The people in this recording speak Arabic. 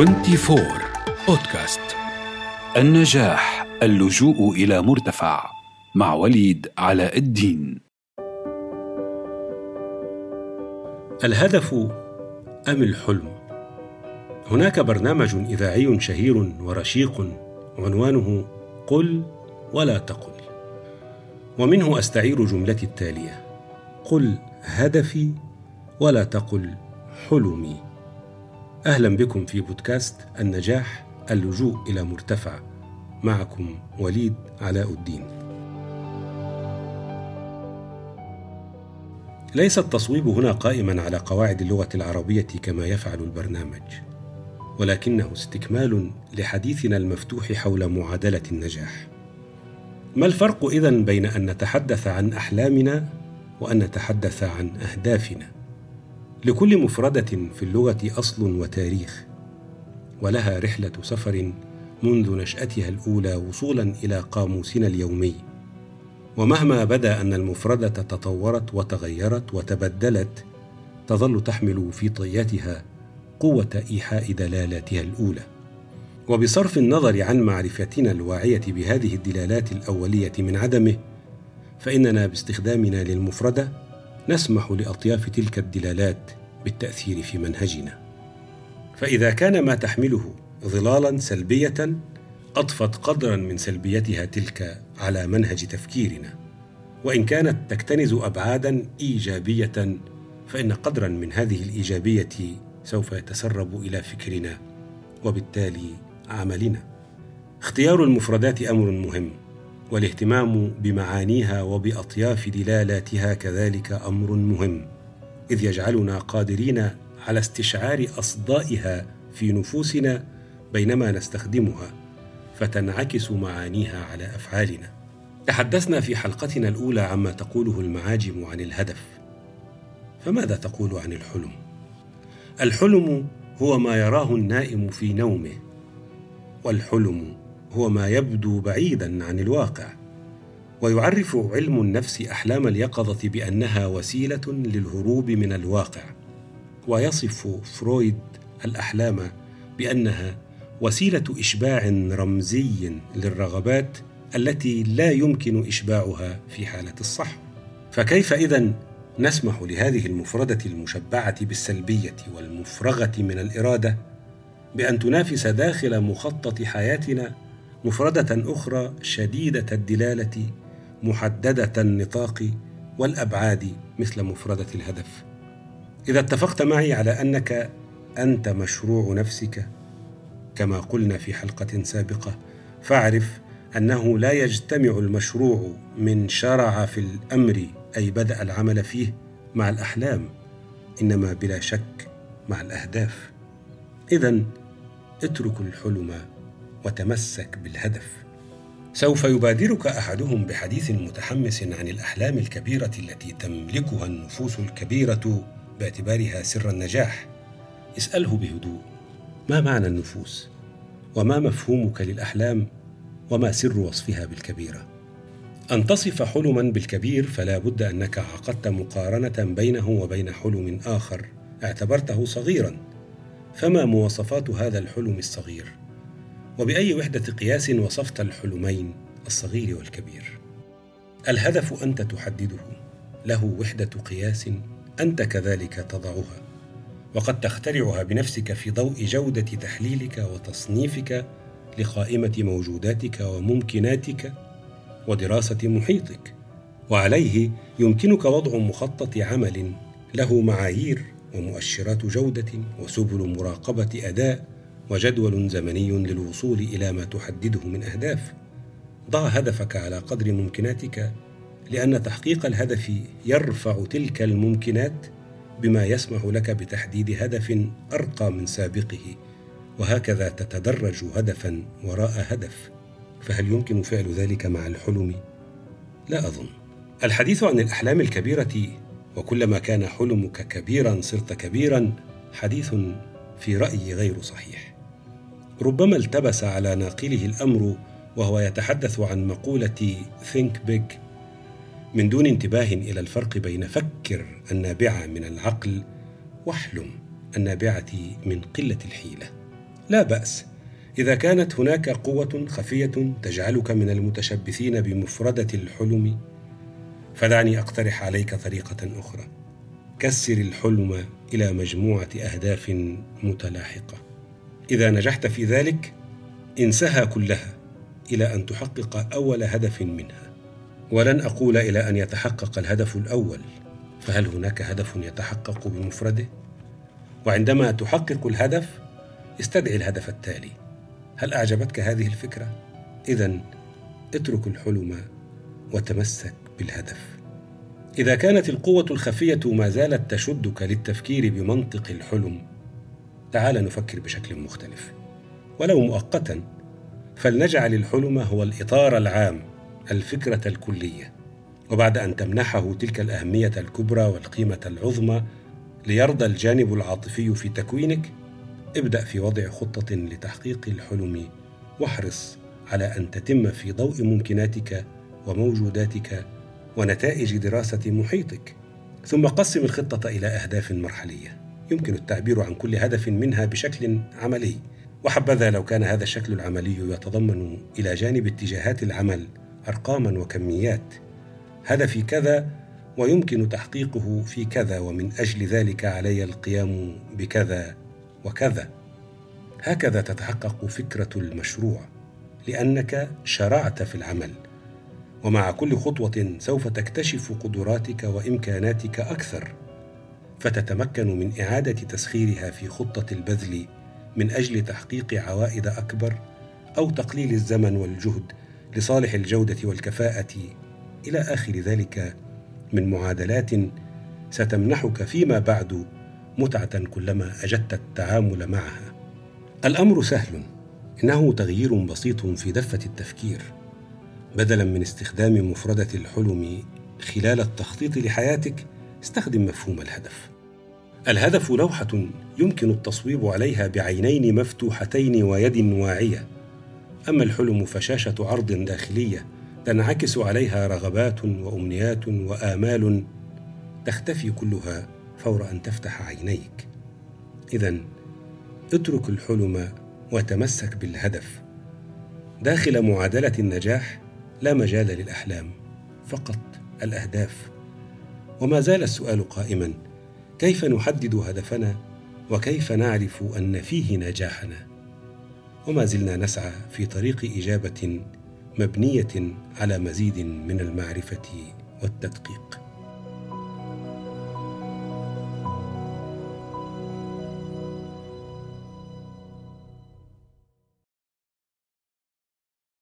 24 بودكاست النجاح اللجوء إلى مرتفع. مع وليد علاء الدين. الهدف أم الحلم؟ هناك برنامج إذاعي شهير ورشيق عنوانه قل ولا تقل. ومنه أستعير جملتي التالية. قل هدفي ولا تقل حلمي. أهلا بكم في بودكاست النجاح اللجوء إلى مرتفع. معكم وليد علاء الدين. ليس التصويب هنا قائما على قواعد اللغة العربية كما يفعل البرنامج ولكنه استكمال لحديثنا المفتوح حول معادلة النجاح. ما الفرق إذن بين أن نتحدث عن أحلامنا وأن نتحدث عن أهدافنا؟ لكل مفردة في اللغة أصل وتاريخ ولها رحلة سفر منذ نشأتها الأولى وصولا إلى قاموسنا اليومي. ومهما بدأ أن المفردة تطورت وتغيرت وتبدلت تظل تحمل في طياتها قوة إيحاء دلالاتها الأولى. وبصرف النظر عن معرفتنا الواعية بهذه الدلالات الأولية من عدمه فإننا باستخدامنا للمفردة نسمح لأطياف تلك الدلالات بالتأثير في منهجنا. فإذا كان ما تحمله ظلالا سلبية اضفت قدرا من سلبيتها تلك على منهج تفكيرنا. وإن كانت تكتنز ابعادا إيجابية فإن قدرا من هذه الإيجابية سوف يتسرب إلى فكرنا وبالتالي عملنا. اختيار المفردات أمر مهم والاهتمام بمعانيها وبأطياف دلالاتها كذلك أمر مهم. إذ يجعلنا قادرين على استشعار أصدائها في نفوسنا بينما نستخدمها فتنعكس معانيها على أفعالنا. تحدثنا في حلقتنا الأولى عما تقوله المعاجم عن الهدف. فماذا تقول عن الحلم؟ الحلم هو ما يراه النائم في نومه والحلم هو ما يبدو بعيدا عن الواقع. ويعرف علم النفس أحلام اليقظة بأنها وسيلة للهروب من الواقع. ويصف فرويد الأحلام بأنها وسيلة إشباع رمزي للرغبات التي لا يمكن إشباعها في حالة الصحو. فكيف إذا نسمح لهذه المفردة المشبعة بالسلبية والمفرغة من الإرادة بأن تنافس داخل مخطط حياتنا مفردة أخرى شديدة الدلالة محددة النطاق والأبعاد مثل مفردة الهدف. إذا اتفقت معي على أنك أنت مشروع نفسك كما قلنا في حلقة سابقة فاعرف أنه لا يجتمع المشروع من شرع في الأمر أي بدأ العمل فيه مع الأحلام إنما بلا شك مع الأهداف. إذا اترك الحلم وتمسك بالهدف سوف يبادرك أحدهم بحديث متحمس عن الأحلام الكبيرة التي تملكها النفوس الكبيرة باعتبارها سر النجاح. اسأله بهدوء ما معنى النفوس؟ وما مفهومك للأحلام؟ وما سر وصفها بالكبيرة؟ أن تصف حلما بالكبير فلا بد أنك عقدت مقارنة بينه وبين حلم آخر اعتبرته صغيرا. فما مواصفات هذا الحلم الصغير؟ وبأي وحدة قياس وصفت الحلمين الصغير والكبير. الهدف أنت تحدده له وحدة قياس أنت كذلك تضعها. وقد تخترعها بنفسك في ضوء جودة تحليلك وتصنيفك لقائمة موجوداتك وممكناتك ودراسة محيطك. وعليه يمكنك وضع مخطط عمل له معايير ومؤشرات جودة وسبل مراقبة أداء وجدول زمني للوصول إلى ما تحدده من أهداف. ضع هدفك على قدر ممكناتك لأن تحقيق الهدف يرفع تلك الممكنات بما يسمح لك بتحديد هدف أرقى من سابقه وهكذا تتدرج هدفا وراء هدف. فهل يمكن فعل ذلك مع الحلم؟ لا أظن. الحديث عن الأحلام الكبيرة وكلما كان حلمك كبيرا صرت كبيرا حديث في رأيي غير صحيح. ربما التبس على ناقله الأمر وهو يتحدث عن مقولة think big. من دون انتباه إلى الفرق بين فكر النابعة من العقل واحلم النابعة من قلة الحيلة. لا بأس إذا كانت هناك قوة خفية تجعلك من المتشبثين بمفردة الحلم فدعني أقترح عليك طريقة أخرى. كسر الحلم إلى مجموعة أهداف متلاحقة. إذا نجحت في ذلك انسها كلها إلى أن تحقق أول هدف منها. ولن أقول إلى أن يتحقق الهدف الأول فهل هناك هدف يتحقق بمفرده؟ وعندما تحقق الهدف استدعي الهدف التالي. هل أعجبتك هذه الفكرة؟ إذا اترك الحلم وتمسك بالهدف. إذا كانت القوة الخفية ما زالت تشدك للتفكير بمنطق الحلم تعال نفكر بشكل مختلف. ولو مؤقتا فلنجعل الحلم هو الإطار العام الفكرة الكلية. وبعد أن تمنحه تلك الأهمية الكبرى والقيمة العظمى ليرضى الجانب العاطفي في تكوينك ابدأ في وضع خطة لتحقيق الحلم واحرص على أن تتم في ضوء ممكناتك وموجوداتك ونتائج دراسة محيطك. ثم قسم الخطة إلى أهداف مرحلية. يمكن التعبير عن كل هدف منها بشكل عملي. وحبذا لو كان هذا الشكل العملي يتضمن إلى جانب اتجاهات العمل ارقاما وكميات. هدفي كذا ويمكن تحقيقه في كذا ومن أجل ذلك علي القيام بكذا وكذا. هكذا تتحقق فكرة المشروع لأنك شرعت في العمل. ومع كل خطوة سوف تكتشف قدراتك وإمكاناتك أكثر. فتتمكن من إعادة تسخيرها في خطة البذل من أجل تحقيق عوائد أكبر أو تقليل الزمن والجهد لصالح الجودة والكفاءة. إلى آخر ذلك من معادلات ستمنحك فيما بعد متعة كلما أجدت التعامل معها. الأمر سهل. إنه تغيير بسيط في دفة التفكير. بدلا من استخدام مفردة الحلم خلال التخطيط لحياتك استخدم مفهوم الهدف. الهدف لوحة يمكن التصويب عليها بعينين مفتوحتين ويد واعية. أما الحلم فشاشة عرض داخلية تنعكس عليها رغبات وأمنيات وآمال تختفي كلها فور أن تفتح عينيك. اذا اترك الحلم وتمسك بالهدف. داخل معادلة النجاح لا مجال للأحلام فقط الأهداف. وما زال السؤال قائما كيف نحدد هدفنا وكيف نعرف أن فيه نجاحنا؟ وما زلنا نسعى في طريق إجابة مبنية على مزيد من المعرفة والتدقيق.